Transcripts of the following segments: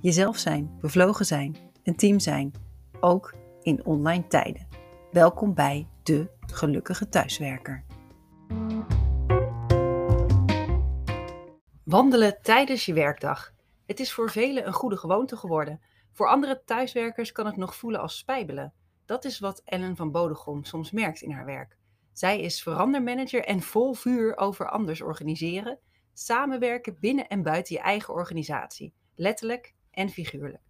Jezelf zijn, bevlogen zijn, een team zijn, ook in online tijden. Welkom bij de gelukkige thuiswerker. Wandelen tijdens je werkdag. Het is voor velen een goede gewoonte geworden. Voor andere thuiswerkers kan het nog voelen als spijbelen. Dat is wat Ellen van Bodegom soms merkt in haar werk. Zij is verandermanager en vol vuur over anders organiseren, samenwerken binnen en buiten je eigen organisatie, letterlijk en figuurlijk.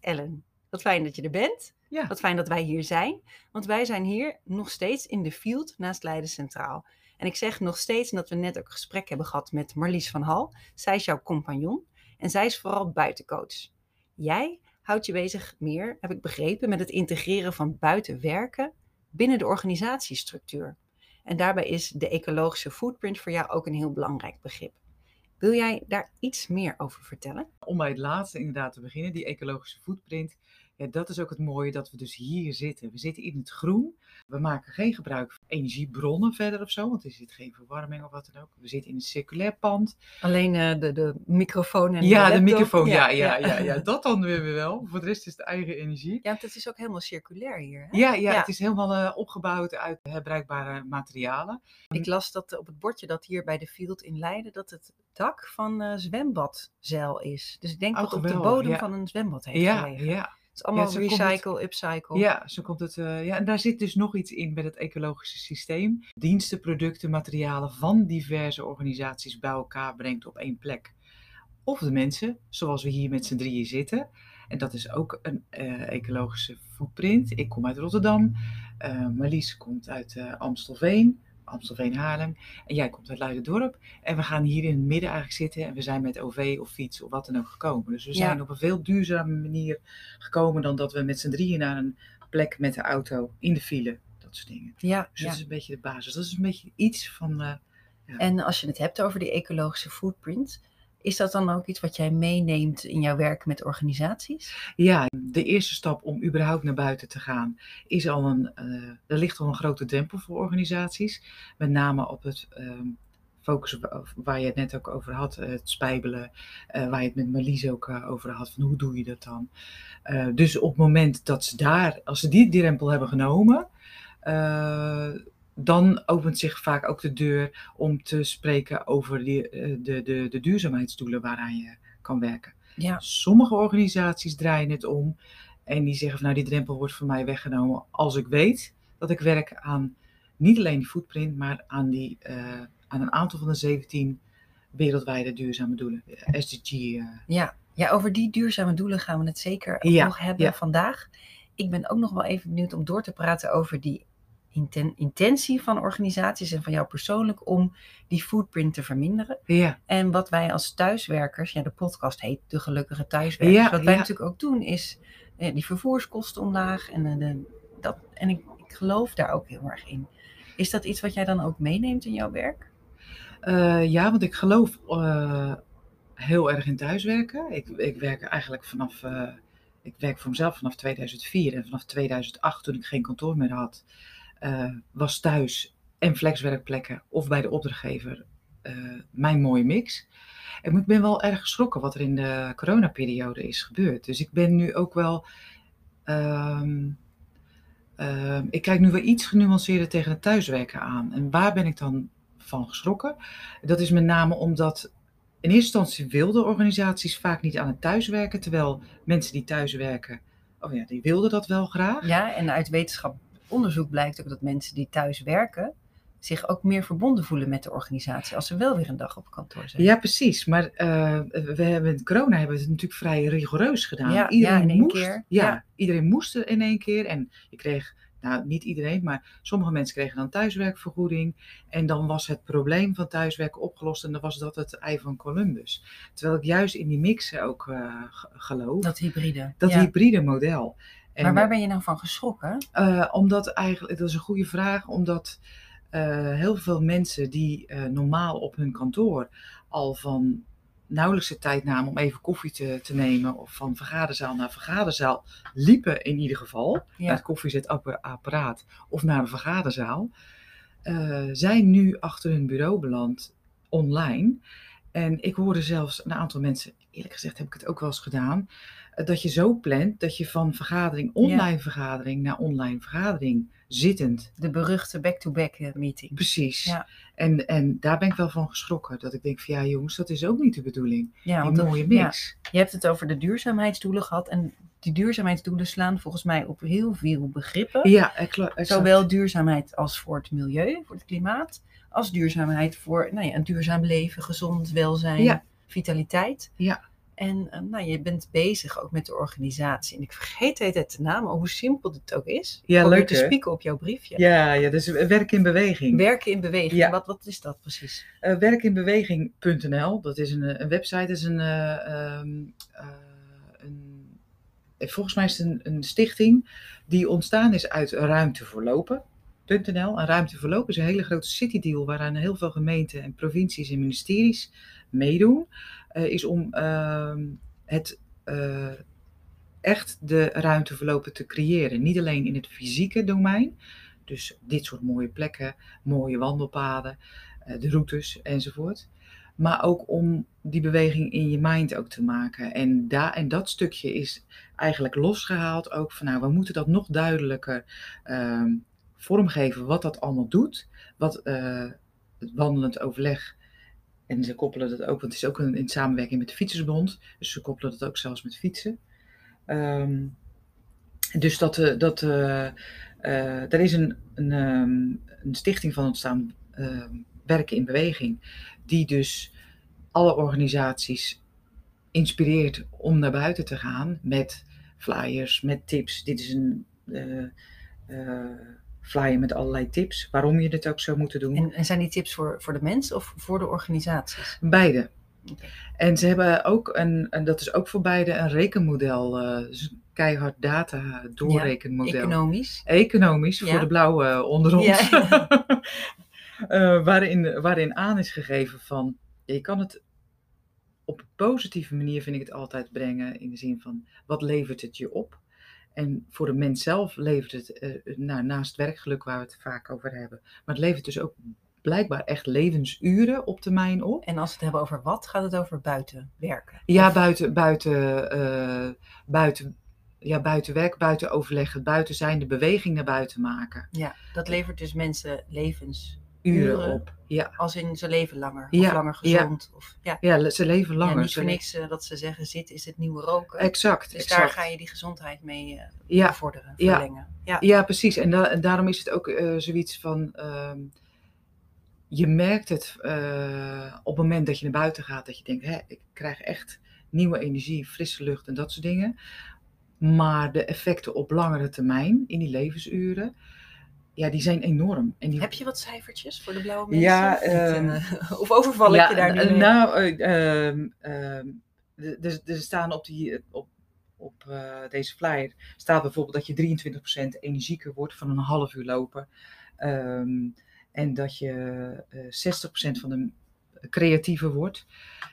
Ellen, wat fijn dat je er bent. Ja. Wat fijn dat wij hier zijn, want wij zijn hier nog steeds in de field naast Leiden Centraal. En ik zeg nog steeds, omdat we net ook een gesprek hebben gehad met Marlies van Hal. Zij is jouw compagnon en zij is vooral buitencoach. Jij houdt je bezig meer, heb ik begrepen, met het integreren van buitenwerken binnen de organisatiestructuur. En daarbij is de ecologische footprint voor jou ook een heel belangrijk begrip. Wil jij daar iets meer over vertellen? Om bij het laatste inderdaad te beginnen, die ecologische footprint. Ja, dat is ook het mooie dat we dus hier zitten. We zitten in het groen. We maken geen gebruik van energiebronnen verder of zo, want er zit geen verwarming of wat dan ook. We zitten in een circulair pand. Alleen uh, de, de microfoon en ja, de, de microfoon, ja ja, ja, ja, ja, Dat dan weer wel. Voor de rest is het eigen energie. Ja, want het is ook helemaal circulair hier. Hè? Ja, ja, ja, het is helemaal uh, opgebouwd uit herbruikbare materialen. Ik las dat op het bordje dat hier bij de Field in Leiden, dat het dak van uh, zwembadzeil is. Dus ik denk oh, dat het op de bodem ja. van een zwembad heeft ja, gelegen. Ja, het allemaal ja, recycle, het, upcycle. Ja, zo komt het. Uh, ja, en daar zit dus nog iets in bij het ecologische systeem. Diensten, producten, materialen van diverse organisaties bij elkaar brengt op één plek. Of de mensen, zoals we hier met z'n drieën zitten. En dat is ook een uh, ecologische footprint. Ik kom uit Rotterdam. Uh, Marlies komt uit Amstelveen. Amstelveen Haarlem. En jij komt uit Leiden-dorp. En we gaan hier in het midden eigenlijk zitten. En we zijn met OV of fiets of wat dan ook gekomen. Dus we zijn Ja. op een veel duurzame manier gekomen dan dat we met z'n drieën naar een plek met de auto in de file. Dat soort dingen. Ja, Dus ja. dat is een beetje de basis. Dat is een beetje iets van. eh, En als je het hebt over die ecologische footprint, is dat dan ook iets wat jij meeneemt in jouw werk met organisaties? ja, de eerste stap om überhaupt naar buiten te gaan is al een. eh, er ligt al een grote drempel voor organisaties. Met name op het. ehm, Focussen wa- waar je het net ook over had, eh, het spijbelen, eh, waar je het met Marlies ook over had, van hoe doe je dat dan? Dus op het moment dat ze daar, als ze die drempel hebben genomen, dan opent zich vaak ook de deur om te spreken over die, eh, de, de, de duurzaamheidsdoelen waaraan je kan werken. Ja. Sommige organisaties draaien het om en die zeggen van nou die drempel wordt voor mij weggenomen als ik weet dat ik werk aan niet alleen die footprint, maar aan, die, eh, aan een aantal van de 17 wereldwijde duurzame doelen, de SDG. eh. Ja. ja, over die duurzame doelen gaan we het zeker Ja, nog hebben ja. vandaag. Ik ben ook nog wel even benieuwd om door te praten over die intentie van organisaties en van jou persoonlijk om die footprint te verminderen. Ja, En wat wij als thuiswerkers, ja, de podcast heet De Gelukkige Thuiswerkers. Ja, wat wij ja. natuurlijk ook doen is eh, die vervoerskosten omlaag. En, eh, de, dat, en ik, ik geloof daar ook heel erg in. Is dat iets wat jij dan ook meeneemt in jouw werk? Eh, ja, want ik geloof heel erg in thuiswerken. Ik, ik werk eigenlijk vanaf, ik werk voor mezelf vanaf 2004 en vanaf 2008 toen ik geen kantoor meer had, was thuis en flexwerkplekken of bij de opdrachtgever eh, mijn mooie mix. En ik ben wel erg geschrokken wat er in de coronaperiode is gebeurd. Dus ik ben nu ook wel, ehm, ehm, ik kijk nu wel iets genuanceerder tegen het thuiswerken aan. En waar ben ik dan van geschrokken? Dat is met name omdat in eerste instantie wilden organisaties vaak niet aan het thuiswerken, terwijl mensen die thuiswerken, oh ja, die wilden dat wel graag. Ja, en uit wetenschappelijk onderzoek blijkt ook dat mensen die thuis werken zich ook meer verbonden voelen met de organisatie als ze wel weer een dag op kantoor zijn. Ja, precies. Maar eh, we hebben in corona hebben we het natuurlijk vrij rigoureus gedaan. Ja, ja, in één moest, keer. Ja, Ja. iedereen moest er in één keer. En je kreeg nou niet iedereen, maar sommige mensen kregen dan thuiswerkvergoeding. En dan was het probleem van thuiswerken opgelost en dan was dat het ei van Columbus. Terwijl ik juist in die mixen ook uh, geloof. Dat hybride. Dat hybride model. En, maar waar ben je nou van geschrokken? Uh, omdat eigenlijk, dat is een goede vraag, omdat uh, heel veel mensen die normaal op hun kantoor al van nauwelijks de tijd namen om even koffie te, te nemen of van vergaderzaal naar vergaderzaal liepen in ieder geval, ja. naar het koffiezetapparaat of naar een vergaderzaal, zijn nu achter hun bureau beland online. En ik hoorde zelfs een aantal mensen, eerlijk gezegd heb ik het ook wel eens gedaan, dat je zo plant dat je van vergadering, online ja. vergadering naar online vergadering zittend. De beruchte back-to-back -back meeting. Precies. Ja. En, en daar ben ik wel van geschrokken. Dat ik denk van ja jongens, dat is ook niet de bedoeling. Ja, Die mooie mix. Ja. Je hebt het over de duurzaamheidsdoelen gehad. En die duurzaamheidsdoelen slaan volgens mij op heel veel begrippen. Ja, exact. Zowel duurzaamheid als voor het milieu, voor het klimaat. Als duurzaamheid voor nou ja, een duurzaam leven, gezond welzijn, ja. vitaliteit. Ja. En uh, nou, je bent bezig ook met de organisatie. En ik vergeet de hele tijd de naam, hoe simpel dit ook is. Ja, Probeer leuk te spieken op jouw briefje. Ja, ja, dus werk in beweging. Werken in beweging. Ja. Wat, wat is dat precies? Uh, werkinbeweging.nl, dat is een, een website, dat is een, uh, um, een, volgens mij is het een, een stichting die ontstaan is uit Ruimte voor Lopen. .nl. En Ruimte voor Lopen is een hele grote citydeal waaraan heel veel gemeenten en provincies en ministeries meedoen. Uh, is om uh, het uh, echt de ruimteverlopen te creëren. Niet alleen in het fysieke domein, dus dit soort mooie plekken, mooie wandelpaden, uh, de routes enzovoort. Maar ook om die beweging in je mind ook te maken. En, daar, en dat stukje is eigenlijk losgehaald ook van nou, we moeten dat nog duidelijker ehm, vormgeven wat dat allemaal doet. Wat het wandelend overleg en ze koppelen dat ook, want het is ook een, in samenwerking met de Fietsersbond. Dus ze koppelen dat ook zelfs met fietsen. Um, dus dat, uh, dat uh, uh, er is een, een, um, een, stichting van ontstaan, ehm, Werken in Beweging, die dus alle organisaties inspireert om naar buiten te gaan met flyers, met tips. Dit is een flyer met allerlei tips waarom je dit ook zou moeten doen. En, en zijn die tips voor, voor de mens of voor de organisaties? Beide. Okay. En ze hebben ook een, en dat is ook voor beide, een rekenmodel. Uh, dus een keihard data doorrekenmodel. Ja, economisch. Economisch, ja. voor de blauwe uh, onder ons. Ja, uh, waarin, waarin aan is gegeven van, je kan het op een positieve manier, vind ik het altijd brengen. In de zin van, wat levert het je op? En voor de mens zelf levert het, uh, nou, naast werkgeluk waar we het vaak over hebben, maar het levert dus ook blijkbaar echt levensuren op termijn op. En als we het hebben over wat, gaat het over buiten werken? Ja, of... buiten, buiten, uh, buiten, ja, buiten werk, buiten overleggen, buiten zijn, de beweging naar buiten maken. Ja, dat levert dus mensen levensuren uren op. Ja. Als in ze leven langer, of langer gezond. Ja. Of, ja. ja, ze leven langer. Ja, niet voor niks uh, dat ze zeggen, zit is het nieuwe roken. Exact. Dus exact. daar ga je die gezondheid mee uh, ja. bevorderen, verlengen. Ja, ja. precies. En, da en daarom is het ook uh, zoiets van, uh, je merkt het op het moment dat je naar buiten gaat, dat je denkt, hè, ik krijg echt nieuwe energie, frisse lucht en dat soort dingen. Maar de effecten op langere termijn, in die levensuren, ja, die zijn enorm. En die... Heb je wat cijfertjes voor de blauwe mensen? Ja, of, uh, of overval ja, ik je daar nu mee? Nou, uh, er staan op, die, op, op uh, deze flyer staat bijvoorbeeld dat je 23% energieker wordt van een half uur lopen. Um, en dat je 60% van de creatiever wordt.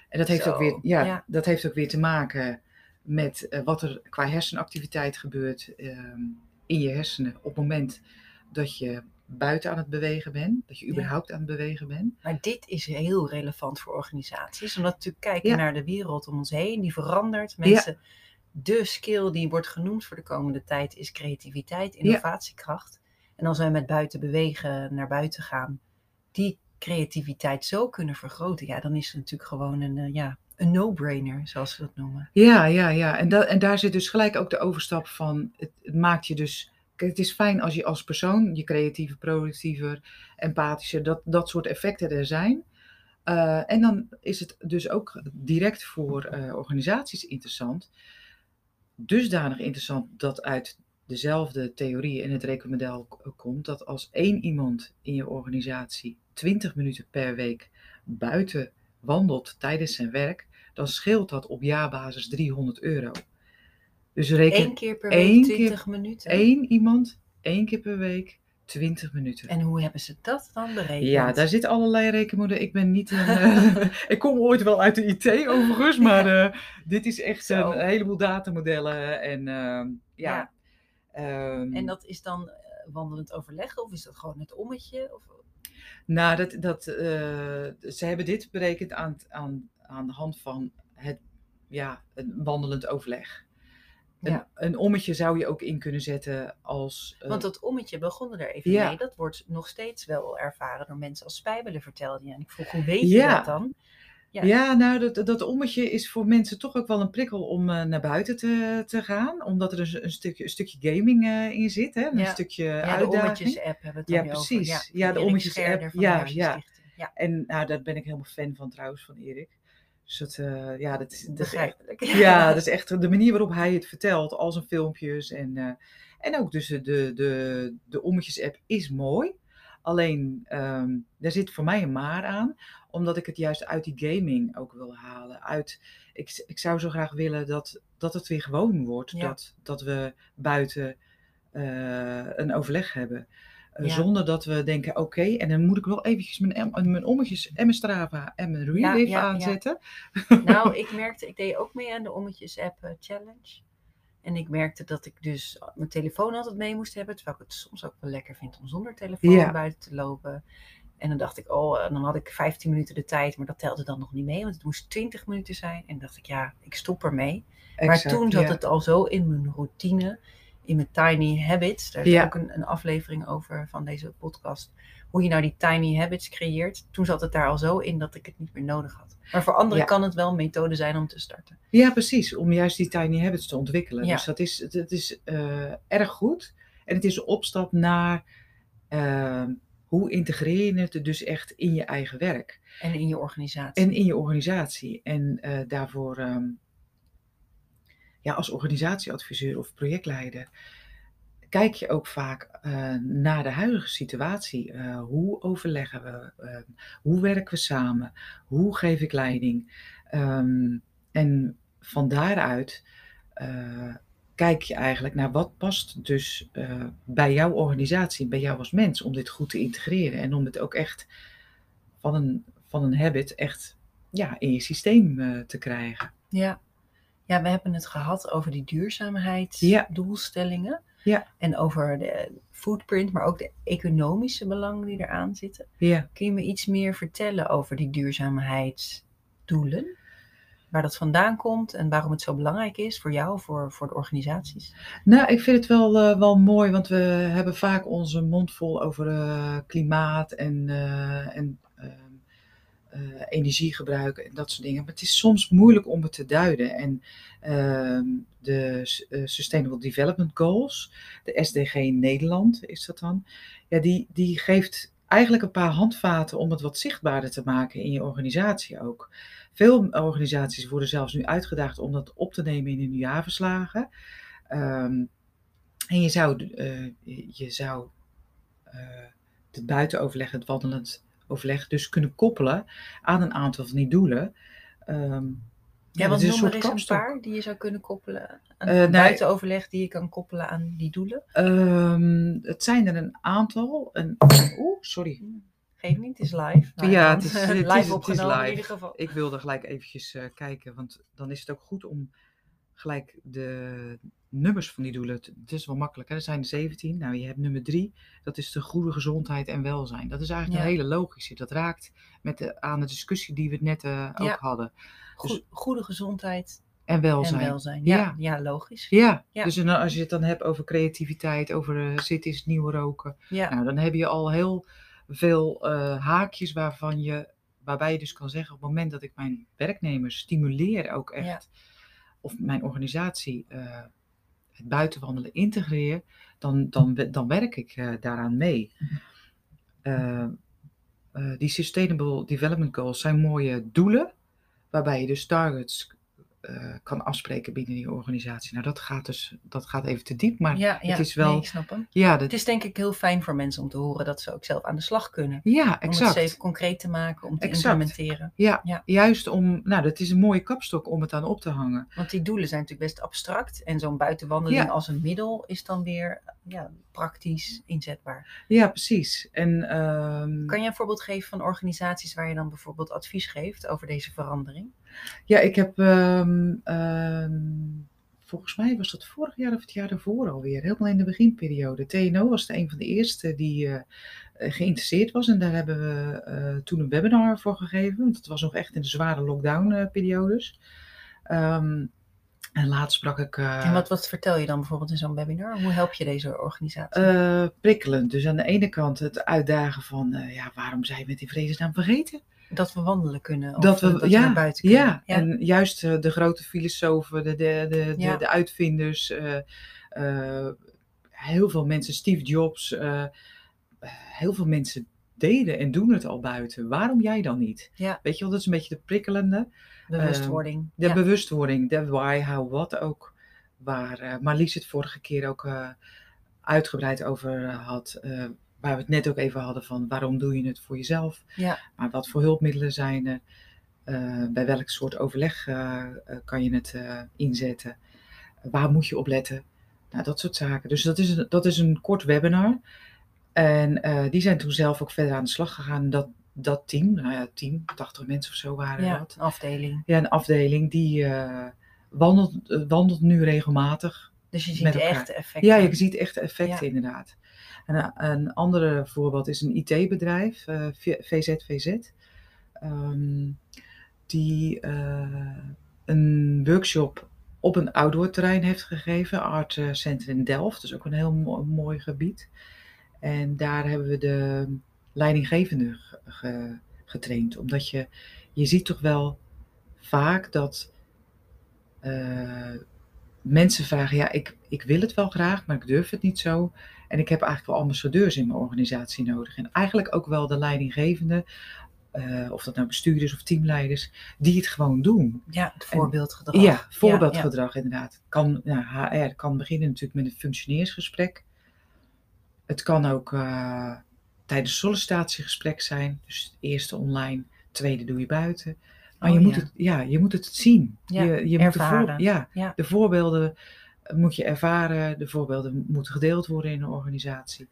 En dat heeft, Zo, ook weer, ja, ja, dat heeft ook weer te maken met wat er qua hersenactiviteit gebeurt um, in je hersenen op het moment dat je buiten aan het bewegen bent, dat je überhaupt ja. aan het bewegen bent. Maar dit is heel relevant voor organisaties, omdat we natuurlijk kijken ja. naar de wereld om ons heen, die verandert. Mensen, ja. de skill die wordt genoemd voor de komende tijd is creativiteit, innovatiekracht. En als wij met buiten bewegen, naar buiten gaan, die creativiteit zo kunnen vergroten, ja, dan is het natuurlijk gewoon een, uh, ja, een no-brainer, zoals ze dat noemen. Ja, ja, ja. En, da en daar zit dus gelijk ook de overstap van, het, het maakt je dus het is fijn als je als persoon, je creatieve, productiever, empathischer, dat, dat soort effecten er zijn. Uh, en dan is het dus ook direct voor uh, organisaties interessant. Dusdanig interessant dat uit dezelfde theorie in het rekenmodel komt dat als één iemand in je organisatie 20 minuten per week buiten wandelt tijdens zijn werk, dan scheelt dat op jaarbasis 300 euro. Dus reken Eén keer per week keer- 20 minuten. één iemand, één keer per week, 20 minuten. En hoe hebben ze dat dan berekend? Ja, daar zit allerlei rekenmodellen. Ik ben niet een. eh, ik kom ooit wel uit de IT overigens, maar eh, dit is echt Zo. een heleboel datamodellen. En ehm, ja. Ja. ehm, En dat is dan eh, wandelend overleggen of is dat gewoon het ommetje? Of... Nou, dat, dat, ze hebben dit berekend aan, aan, aan de hand van het ja, een wandelend overleg. Een, Ja. een ommetje zou je ook in kunnen zetten als. eh, Want dat ommetje begonnen er even Ja. mee. Dat wordt nog steeds wel ervaren door mensen als spijbelen, vertelde je. En ik vroeg, hoe weet je dat dan? ja. Ja, nou, dat, dat ommetje is voor mensen toch ook wel een prikkel om eh, naar buiten te, te gaan. Omdat er een stukje, een stukje gaming eh, in zit, hè? een Ja. stukje Ja, de uitdaging. ommetjes-app hebben we het Ja, over. precies. Ja, de ommetjes-app. Ja. Ja, En nou, daar ben ik helemaal fan van trouwens, van Erik. Dus dat, eh, ja, dat is, echt, ja, dat is echt de manier waarop hij het vertelt, al zijn filmpjes. En, eh, en ook dus de, de, de ommetjes-app is mooi. Alleen, ehm daar zit voor mij een maar aan, omdat ik het juist uit die gaming ook wil halen. Uit, ik, ik zou zo graag willen dat, dat het weer gewoon wordt, Ja. dat, dat we buiten eh, een overleg hebben. Eh, Ja. Zonder dat we denken, oké, en dan moet ik wel eventjes mijn, mijn ommetjes en mijn Strava en mijn Ja, Relive ja, ja. aanzetten. Nou, ik merkte, ik deed ook mee aan de ommetjes-app eh, challenge. En ik merkte dat ik dus mijn telefoon altijd mee moest hebben. Terwijl ik het soms ook wel lekker vind om zonder telefoon buiten te lopen. En dan dacht ik, oh, en dan had ik 15 minuten de tijd. Maar dat telde dan nog niet mee, want het moest 20 minuten zijn. En dacht ik, ja, ik stop ermee. Maar toen zat het al zo in mijn routine, in mijn tiny habits. Daar is Ja. ook een, een aflevering over van deze podcast. Hoe je nou die tiny habits creëert. Toen zat het daar al zo in dat ik het niet meer nodig had. Maar voor anderen Ja. kan het wel een methode zijn om te starten. Ja, precies. Om juist die tiny habits te ontwikkelen. Ja. Dus dat is, het, het is eh, erg goed. En het is een opstap naar ehm, hoe integreer je het dus echt in je eigen werk. En in je organisatie. En in je organisatie. En eh, daarvoor, ehm, ja, als organisatieadviseur of projectleider, kijk je ook vaak eh, naar de huidige situatie. Eh, hoe overleggen we? Ehm, hoe werken we samen? Hoe geef ik leiding? Ehm, en van daaruit eh, kijk je eigenlijk naar wat past dus bij jouw organisatie, bij jou als mens, om dit goed te integreren en om het ook echt van een, van een habit echt ja, in je systeem te krijgen. Ja. Ja, we hebben het gehad over die duurzaamheidsdoelstellingen. Ja. En over de footprint, maar ook de economische belangen die eraan zitten. Ja. Kun je me iets meer vertellen over die duurzaamheidsdoelen? Waar dat vandaan komt en waarom het zo belangrijk is voor jou, voor, voor de organisaties? Nou, ik vind het wel, eh, wel mooi, want we hebben vaak onze mond vol over eh, klimaat en, eh, en ehm, eh, energiegebruik en dat soort dingen. Maar het is soms moeilijk om het te duiden. En ehm, de eh, Sustainable Development Goals, de SDG in Nederland is dat dan, ja, die, die geeft eigenlijk een paar handvaten om het wat zichtbaarder te maken in je organisatie ook. Veel organisaties worden zelfs nu uitgedaagd om dat op te nemen in hun jaarverslagen. Ehm, en je zou, eh, je zou het buitenoverleg, het wandelend overleg, dus kunnen koppelen aan een aantal van die doelen. Ehm, Ja, want is soort eens een paar die je zou kunnen koppelen het nou, buitenoverleg die je kan koppelen aan die doelen. Ehm, het zijn er een aantal. Een, Oeh, sorry. Geef niet, het is live. Nou, Ja, het is- het is- live het is opgenomen in live. ieder geval. Ik wilde gelijk eventjes eh, kijken, want dan is het ook goed om gelijk de nummers van die doelen. Het is wel makkelijk, hè? er zijn er 17. Nou, je hebt nummer 3, dat is de goede gezondheid en welzijn. Dat is eigenlijk Ja. een hele logische. Dat raakt met de, aan de discussie die we net eh, ook Ja. hadden. Goed, goede gezondheid En welzijn. en welzijn. Ja, Ja. ja. logisch. Ja, dus en als je het dan hebt over creativiteit, over uh, zit is het nieuwe roken. Ja. Nou, dan heb je al heel veel eh, haakjes waarvan je, waarbij je dus kan zeggen, op het moment dat ik mijn werknemers stimuleer ook echt, of mijn organisatie het buitenwandelen integreer, dan, dan, dan werk ik eh, daaraan mee. Eh, eh, die Sustainable Development Goals zijn mooie doelen, waarbij je dus targets eh, kan afspreken binnen die organisatie. Nou, dat gaat dus dat gaat even te diep, maar ja, ja. het is wel. Nee, ik snap hem. ja, Het dat, is denk ik heel fijn voor mensen om te horen dat ze ook zelf aan de slag kunnen. ja, Om het exact. even concreet te maken, om te Exact. implementeren. Ja, Ja. juist om, nou, dat is een mooie kapstok om het aan op te hangen. Want die doelen zijn natuurlijk best abstract. En zo'n buitenwandeling als een middel is dan weer ja, praktisch inzetbaar. Ja, precies. En ehm, Kan je een voorbeeld geven van organisaties waar je dan bijvoorbeeld advies geeft over deze verandering? ja, ik heb ehm, volgens mij was dat vorig jaar of het jaar daarvoor alweer, helemaal in de beginperiode. TNO was de een van de eerste die eh, eh, geïnteresseerd was en daar hebben we eh, toen een webinar voor gegeven, want het was nog echt in de zware lockdown-periodes. En laatst sprak ik. eh, en wat, wat vertel je dan bijvoorbeeld in zo'n webinar? Hoe help je deze organisatie? eh, prikkelend. Dus aan de ene kant het uitdagen van, eh, ja, waarom zijn we het in vredesnaam vergeten? dat we wandelen kunnen? Of dat we, dat ja, naar buiten kunnen? ja, en juist de grote filosofen, de, de, de, de, Ja. de uitvinders, heel veel mensen, Steve Jobs, heel veel mensen deden en doen het al buiten. Waarom jij dan niet? Ja. Weet je wel, dat is een beetje de prikkelende. Bewustwording. De ja. bewustwording, de why, how, what ook. Waar eh, Marlies het vorige keer ook eh, uitgebreid over eh, had. waar we het net ook even hadden van waarom doe je het voor jezelf? Ja. Maar wat voor hulpmiddelen zijn er? Bij welk soort overleg kan je het inzetten? Waar moet je op letten? Nou, dat soort zaken. Dus dat is een, dat is een kort webinar. En die zijn toen zelf ook verder aan de slag gegaan. Dat, dat team, nou ja, team, 80 mensen of zo waren ja, dat. een afdeling. Ja, een afdeling die eh, wandelt, eh, wandelt nu regelmatig. Dus je ziet echte effecten. Ja, je ziet echt effecten Ja. inderdaad. En een, een andere voorbeeld is een IT-bedrijf, eh, VZVZ. ehm, die eh, een workshop op een outdoor terrein heeft gegeven, Art eh, Center in Delft. Is ook een heel mo- mooi gebied. En daar hebben we de leidinggevende ge- ge- getraind. Omdat je, je ziet toch wel vaak dat eh, mensen vragen, ja, ik, ik wil het wel graag, maar ik durf het niet zo. En ik heb eigenlijk wel ambassadeurs in mijn organisatie nodig. En eigenlijk ook wel de leidinggevende, eh, of dat nou bestuurders of teamleiders, die het gewoon doen. Ja, het voorbeeldgedrag. Ja, voorbeeldgedrag inderdaad. Kan, nou, HR kan beginnen natuurlijk met een functioneersgesprek. Het kan ook eh, tijdens sollicitatiegesprek zijn. Dus het eerste online, het tweede doe je buiten. Maar Oh, je, moet. Het, ja, je moet het zien. Ja, je, je moet de, voor, ja, Ja. de voorbeelden moet je ervaren. De voorbeelden moeten gedeeld worden in een organisatie.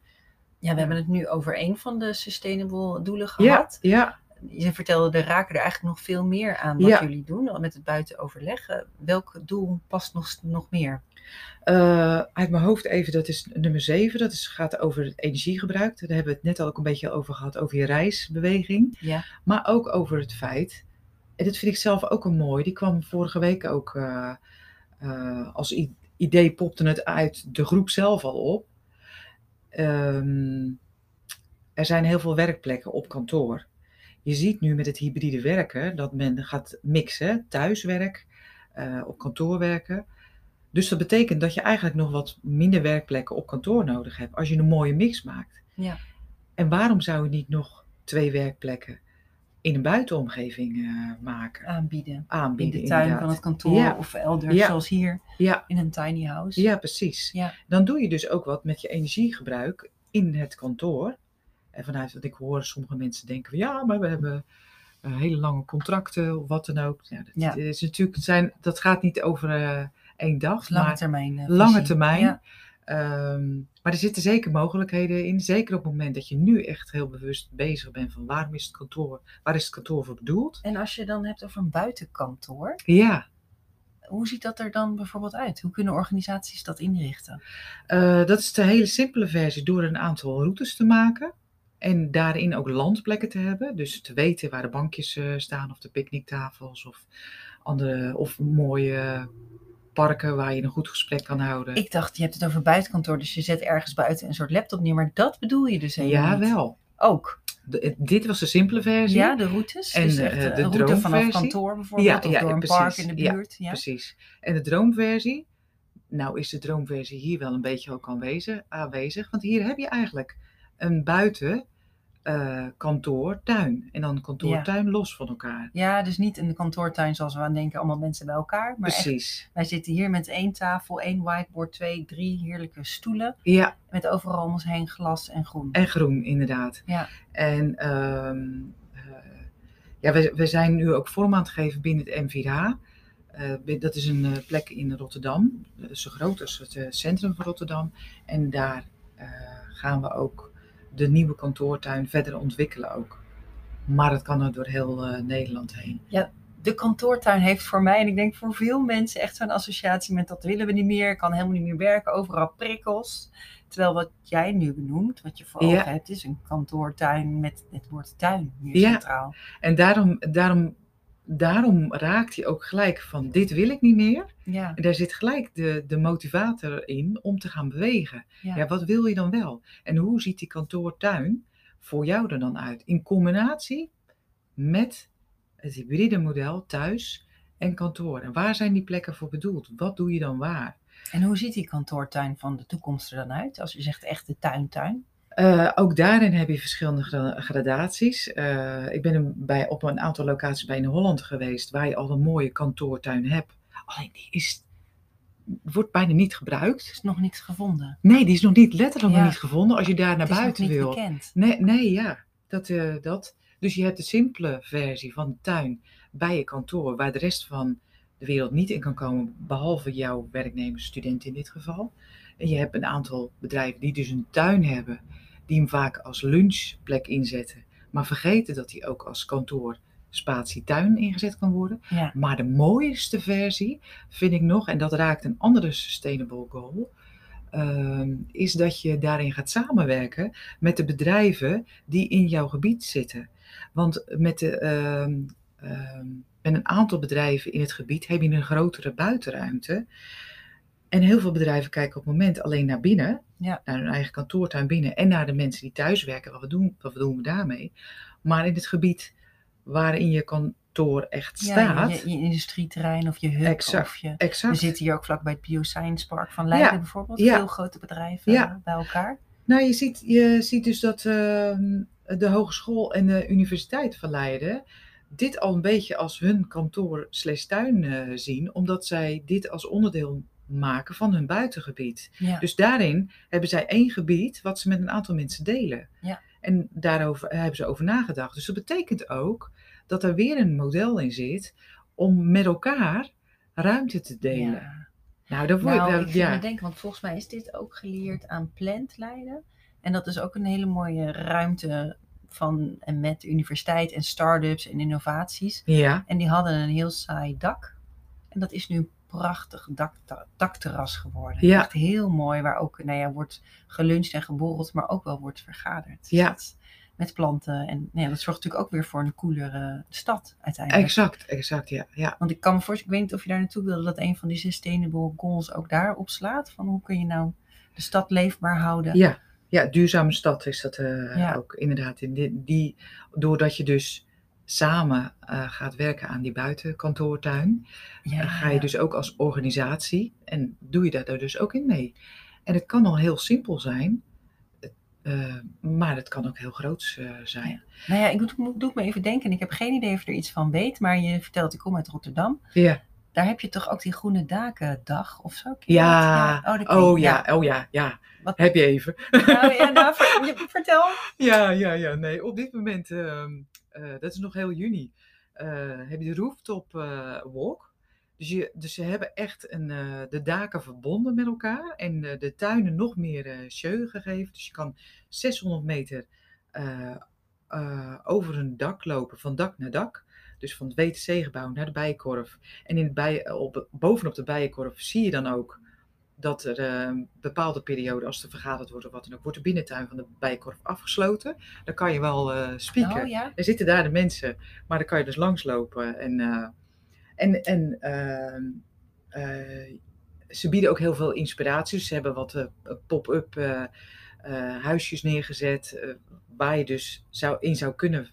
Ja, we hebben het nu over een van de sustainable doelen gehad. ja, Je vertelde, er raken er eigenlijk nog veel meer aan wat jullie doen met het buiten overleggen. Welk doel past nog, nog meer? Eh, uit mijn hoofd even, dat is nummer 7. Dat is, gaat over het energiegebruik. Daar hebben we het net al ook een beetje over gehad, over je reisbeweging. Ja. Maar ook over het feit, en dat vind ik zelf ook een mooi, die kwam vorige week ook eh, eh, als idee, popte het uit de groep zelf al op. Ehm, er zijn heel veel werkplekken op kantoor. Je ziet nu met het hybride werken dat men gaat mixen, thuiswerk, op kantoor werken. Dus dat betekent dat je eigenlijk nog wat minder werkplekken op kantoor nodig hebt als je een mooie mix maakt. Ja. En waarom zou je niet nog twee werkplekken in een buitenomgeving eh, maken, Aanbieden. In aanbieden? de tuin inderdaad. van het kantoor Ja. of elders, Ja. zoals hier Ja, in een tiny house. ja, precies. Ja. Dan doe je dus ook wat met je energiegebruik in het kantoor. En vanuit wat ik hoor, sommige mensen denken van ja, maar we hebben eh, hele lange contracten of wat dan ook. Ja, dat. Is natuurlijk, zijn, dat gaat niet over eh, één dag, lange maar termijn. eh, lange termijn. Ja. Ehm, maar er zitten zeker mogelijkheden in. Zeker op het moment dat je nu echt heel bewust bezig bent van waarom is het kantoor, waar is het kantoor voor bedoeld? En als je dan hebt over een buitenkantoor, Ja, hoe ziet dat er dan bijvoorbeeld uit? Hoe kunnen organisaties dat inrichten? eh, dat is de hele simpele versie door een aantal routes te maken. En daarin ook landplekken te hebben. Dus te weten waar de bankjes eh, staan of de picknicktafels of, andere, of mooie parken waar je een goed gesprek kan houden. Ik dacht, je hebt het over buitenkantoor, dus je zet ergens buiten een soort laptop neer, maar dat bedoel je dus helemaal ja, niet. wel. Ook. De- dit was de simpele versie. Ja, de routes. En, dus echt, eh, eh, de een route vanaf kantoor bijvoorbeeld, Ja, of ja, door een precies. park in de Ja, buurt. Ja, Precies. En de droomversie, nou is de droomversie hier wel een beetje ook aanwezig, aanwezig want hier heb je eigenlijk een buiten eh, kantoor, tuin. En dan kantoor, Ja. tuin los van elkaar. Ja, dus niet een kantoortuin zoals we aan denken, allemaal mensen bij elkaar. Maar echt, Precies. wij zitten hier met één tafel, één whiteboard, twee, drie heerlijke stoelen. Ja, Met overal om ons heen glas en groen. en groen inderdaad. Ja. En ehm, eh, ja, we, we zijn nu ook vorm aan het geven binnen het M4H. Eh, dat is een plek in Rotterdam. Zo groot als het centrum van Rotterdam. En daar gaan we ook de nieuwe kantoortuin verder ontwikkelen ook. Maar het kan er door heel eh, Nederland heen. De kantoortuin heeft voor mij, en ik denk voor veel mensen, echt zo'n associatie met dat willen we niet meer. Ik kan helemaal niet meer werken, overal prikkels. Terwijl wat jij nu benoemt, wat je voor Ja. ogen hebt, is een kantoortuin met het woord tuin hier Ja. centraal. En daarom, daarom, daarom raakt hij ook gelijk van dit wil ik niet meer. Ja, En daar zit gelijk de, de motivator in om te gaan bewegen. ja. Ja, wat wil je dan wel? En hoe ziet die kantoortuin voor jou er dan uit? In combinatie met het hybride model thuis en kantoor. En waar zijn die plekken voor bedoeld? Wat doe je dan waar? En hoe ziet die kantoortuin van de toekomst er dan uit? Als je zegt echt de tuintuin. Eh, ook daarin heb je verschillende gra- gradaties. Eh, ik ben bij, op een aantal locaties bij in Holland geweest waar je al een mooie kantoortuin hebt. Alleen die is, wordt bijna niet gebruikt. is nog niks gevonden. Nee, die is nog niet letterlijk Ja. nog niet gevonden als je daar naar buiten nog niet wil. bekend. Nee, nee ja. Dat, eh, dat. Dus je hebt de simpele versie van de tuin bij je kantoor, waar de rest van de wereld niet in kan komen, behalve jouw werknemers, studenten in dit geval. En je hebt een aantal bedrijven die dus een tuin hebben, die hem vaak als lunchplek inzetten, maar vergeten dat hij ook als kantoor, spatie, tuin ingezet kan worden. Ja. Maar de mooiste versie vind ik nog, en dat raakt een andere sustainable goal, ehm, is dat je daarin gaat samenwerken met de bedrijven die in jouw gebied zitten. Want met, de, ehm, ehm, met een aantal bedrijven in het gebied heb je een grotere buitenruimte. En heel veel bedrijven kijken op het moment alleen naar binnen, Ja. naar hun eigen kantoortuin binnen en naar de mensen die thuis werken. Wat, we doen, wat doen we daarmee? Maar in het gebied waarin je kantoor echt Ja, staat. je, je industrieterrein of je hub. Exact. Of je, we zitten hier ook vlakbij het Bioscience Park van Leiden Ja, bijvoorbeeld. ja. Veel grote bedrijven bij elkaar. Nou, je ziet, je ziet dus dat ehm, de hogeschool en de universiteit van Leiden dit al een beetje als hun kantoor slash tuin eh, zien, omdat zij dit als onderdeel maken van hun buitengebied. Ja. Dus daarin hebben zij één gebied wat ze met een aantal mensen delen. Ja. En daarover hebben ze over nagedacht. Dus dat betekent ook dat er weer een model in zit om met elkaar ruimte te delen. Ja. Nou, dat wordt Nou, ik ja. me denken, want volgens mij is dit ook geleerd aan Plant Leiden. En dat is ook een hele mooie ruimte van en met universiteit en start-ups en innovaties. ja, En die hadden een heel saai dak. En dat is nu prachtig dak, dakterras geworden. Ja. Echt heel mooi, waar ook nou ja, wordt geluncht en geborreld, maar ook wel wordt vergaderd. Dus Ja. met planten. En nou ja, dat zorgt natuurlijk ook weer voor een koelere stad uiteindelijk. exact, exact, ja. ja. Want ik kan me voorstellen, ik weet niet of je daar naartoe wilde, dat een van die sustainable goals ook daar opslaat. Van hoe kun je nou de stad leefbaar houden? Ja, ja, duurzame stad is dat eh, Ja. ook inderdaad. In die, die, doordat je dus samen eh, gaat werken aan die buitenkantoortuin, Ja, eh, ga je dus ook als organisatie en doe je daar dus ook in mee. En het kan al heel simpel zijn, eh, maar het kan ook heel groots eh, zijn. Nou ja, ik doe, doe me even denken. en Ik heb geen idee of je er iets van weet, maar je vertelt, ik kom uit Rotterdam. Ja, Daar heb je toch ook die Groene Dakendag of zo? Ken je ja, dat? Oh, oh ja, oh ja, ja. Wat- Heb je even. Nou, ja, nou, vertel. Ja, ja, ja. Nee, op dit moment, ehm, eh, dat is nog heel juni, eh, heb je de rooftop eh, walk. Dus, je, dus ze hebben echt een, de daken verbonden met elkaar en de tuinen nog meer show gegeven. Dus je kan 600 meter over een dak lopen, van dak naar dak. Dus van het WTC-gebouw naar de Bijenkorf. En in het bij, op, bovenop de Bijenkorf zie je dan ook dat er eh, een bepaalde periode, als er vergaderd wordt of wat dan ook, wordt de binnentuin van de Bijenkorf afgesloten. Dan kan je wel eh spieken. Oh ja. Er zitten daar de mensen, maar dan kan je dus langslopen. En, eh, en, en ehm, eh, ze bieden ook heel veel inspiratie. Ze hebben wat eh, pop-up eh, eh, huisjes neergezet, eh, waar je dus zou, in zou kunnen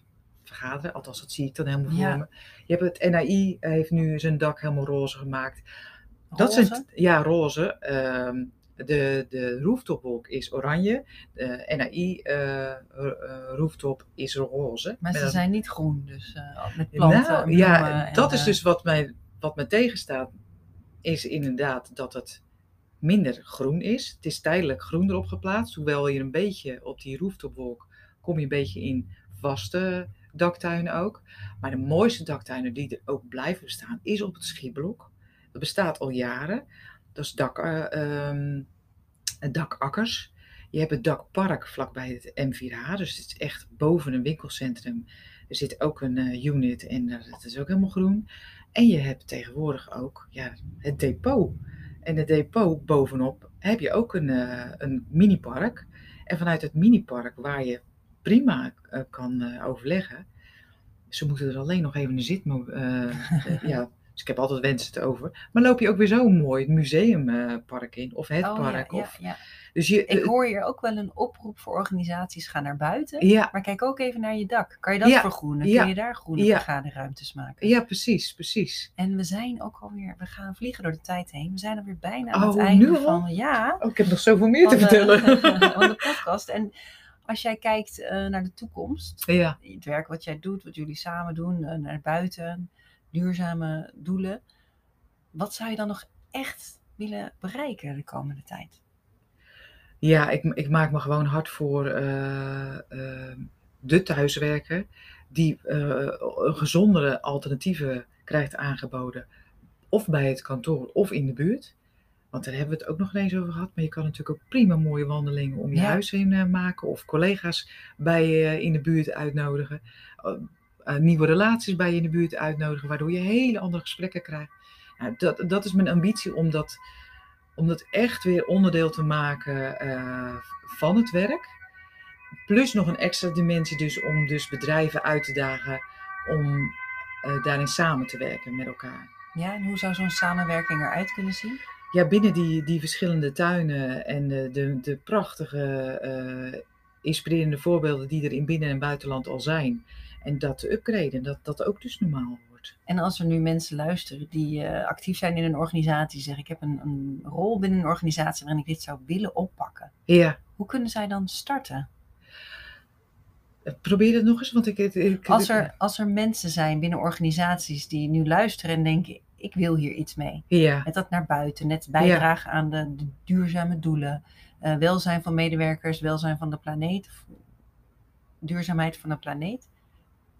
vergaderen. Althans, dat zie ik dan helemaal Ja. voor me. Je hebt het NAI heeft nu zijn dak helemaal roze gemaakt. Dat zijn, ja, roze. Ehm, De, de rooftopwolk is oranje. De NAI eh, eh, rooftop is roze. Maar ze zijn niet groen, dus eh, met planten. nou, bloemen ja, en, dat is dus wat mij, wat me tegenstaat. Is inderdaad dat het minder groen is. Het is tijdelijk groen erop geplaatst. Hoewel je een beetje op die rooftopwolk kom je een beetje in vaste daktuinen ook. Maar de mooiste daktuinen die er ook blijven bestaan is op het Schieblok. Dat bestaat al jaren. Dat is dak, eh, ehm, dakakkers. Je hebt het dakpark vlakbij het M4H. Dus het is echt boven een winkelcentrum. Er zit ook een eh, unit en eh, dat is ook helemaal groen. En je hebt tegenwoordig ook ja, het depot. En het depot bovenop heb je ook een, eh, een minipark. En vanuit het minipark, waar je prima eh, kan eh, overleggen. Ze moeten er alleen nog even een zitmo... eh, ja, dus ik heb altijd wensen te over. Maar loop je ook weer zo'n mooi museumpark in. Of het oh, park. Ja, of, ja. Dus je, Ik hoor hier ook wel een oproep voor organisaties, ga naar buiten. ja, Maar kijk ook even naar je dak. Kan je dat vergroenen? Kun je daar groene vergaderruimtes maken? ja, precies, precies. En we zijn ook alweer, we gaan vliegen door de tijd heen. We zijn alweer bijna aan het Oh, einde nu al? van, ja, Oh, ik heb nog zoveel meer te van, de, vertellen. van de podcast. En als jij kijkt eh, naar de toekomst, ja. het werk wat jij doet, wat jullie samen doen, eh, naar buiten, duurzame doelen. Wat zou je dan nog echt willen bereiken de komende tijd? Ja, ik, ik maak me gewoon hard voor eh, eh, de thuiswerker die een gezondere alternatieven krijgt aangeboden. Of bij het kantoor of in de buurt. Want daar hebben we het ook nog eens over gehad. Maar je kan natuurlijk ook prima mooie wandelingen om je Ja. huis heen eh, maken. Of collega's bij je in de buurt uitnodigen. Eh, eh, nieuwe relaties bij je in de buurt uitnodigen. Waardoor je hele andere gesprekken krijgt. Nou, dat, dat is mijn ambitie om dat, om dat echt weer onderdeel te maken van het werk. Plus nog een extra dimensie dus om dus bedrijven uit te dagen om daarin samen te werken met elkaar. Ja, en hoe zou zo'n samenwerking eruit kunnen zien? Ja, binnen die, die verschillende tuinen en de, de, de prachtige, eh, inspirerende voorbeelden die er in binnen- en buitenland al zijn. En dat te upgraden, dat dat ook dus normaal wordt. En als er nu mensen luisteren die eh, actief zijn in een organisatie, zeggen ik heb een, een rol binnen een organisatie waarin ik dit zou willen oppakken. Ja, Hoe kunnen zij dan starten? eh, probeer het nog eens, want ik... ik, ik- Als er, als er mensen zijn binnen organisaties die nu luisteren en denken, ik wil hier iets mee. Ja, Met dat naar buiten, net bijdragen aan de, de duurzame doelen. eh, welzijn van medewerkers, welzijn van de planeet. Duurzaamheid van de planeet.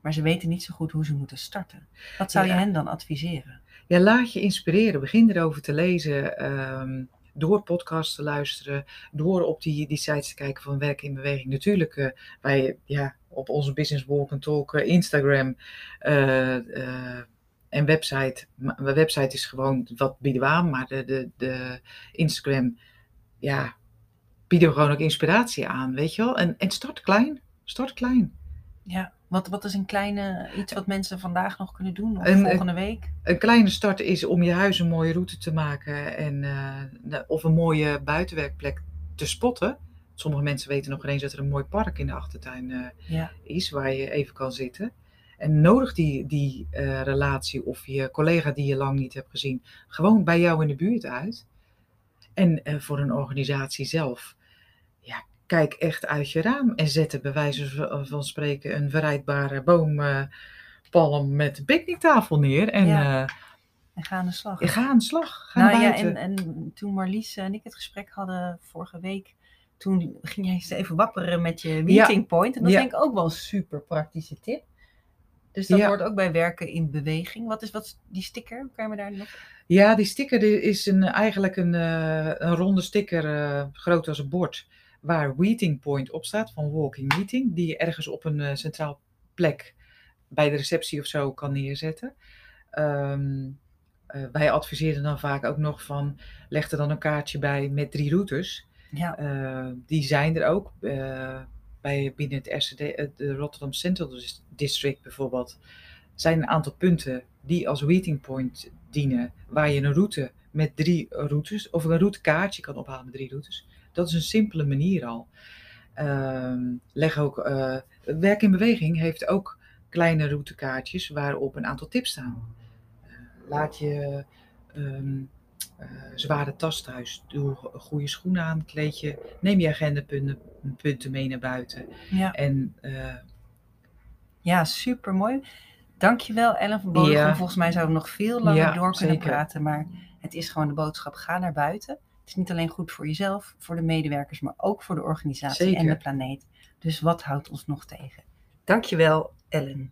Maar ze weten niet zo goed hoe ze moeten starten. Wat zou je hen dan adviseren? Ja, laat je inspireren. Begin erover te lezen. ehm, door podcasts te luisteren. Door op die, die sites te kijken van Werk in Beweging. Natuurlijk eh, bij, ja, op onze Business Walk and Talk eh, Instagram eh, eh, en website. Website is gewoon, wat bieden we aan? Maar de, de, de Instagram, ja, bieden we gewoon ook inspiratie aan, weet je wel? En, en start klein. Start klein. Ja, wat, wat is een kleine iets wat mensen vandaag nog kunnen doen? Of Een- volgende week? Een kleine start is om je huis een mooie route te maken en, eh, of een mooie buitenwerkplek te spotten. Sommige mensen weten nog ineens dat er een mooi park in de achtertuin eh, Ja. is waar je even kan zitten. En nodig die, die eh, relatie of je collega die je lang niet hebt gezien gewoon bij jou in de buurt uit. En eh, voor een organisatie zelf, ja, kijk echt uit je raam en zet er bij wijze van- van spreken een verrijdbare boompalm met een picknicktafel neer. En Ja. eh, En ga aan de slag. ga aan de slag. Ga nou ja, en, en toen Marlies en ik het gesprek hadden vorige week, toen ging jij eens even wapperen met je meeting point. En dat Ja. vind ik ook wel een super praktische tip. Dus dat Ja. hoort ook bij werken in beweging. Wat is wat, die sticker? Kan je me daar nog... Ja, die sticker die is een, eigenlijk een, eh, een ronde sticker, eh, groot als een bord, waar Meeting Point op staat, van Walking Meeting, die je ergens op een eh, centraal plek bij de receptie of zo kan neerzetten. Ehm, eh, wij adviseren dan vaak ook nog van, leg er dan een kaartje bij met drie routes. Ja, die zijn er ook bij, binnen het RCD, eh, de Rotterdam Central Dis- District bijvoorbeeld. zijn een aantal punten die als meeting point dienen, waar je een route met drie routes, of een routekaartje kan ophalen met drie routes. Dat is een simpele manier al. Ehm, leg ook, eh, Werk in Beweging heeft ook kleine routekaartjes waarop een aantal tips staan. Eh, laat je ehm, eh, zware tas thuis. Doe goede schoenen aan, kleed je. Neem je agendapunten punten mee naar buiten. Ja, En eh, ja super mooi. Dankjewel Ellen van Bodegom. Ja. Volgens mij zouden we nog veel langer Ja, door kunnen zeker. praten. Maar het is gewoon de boodschap. Ga naar buiten. Het is niet alleen goed voor jezelf, voor de medewerkers, maar ook voor de organisatie en de planeet. Dus wat houdt ons nog tegen? Dankjewel Ellen.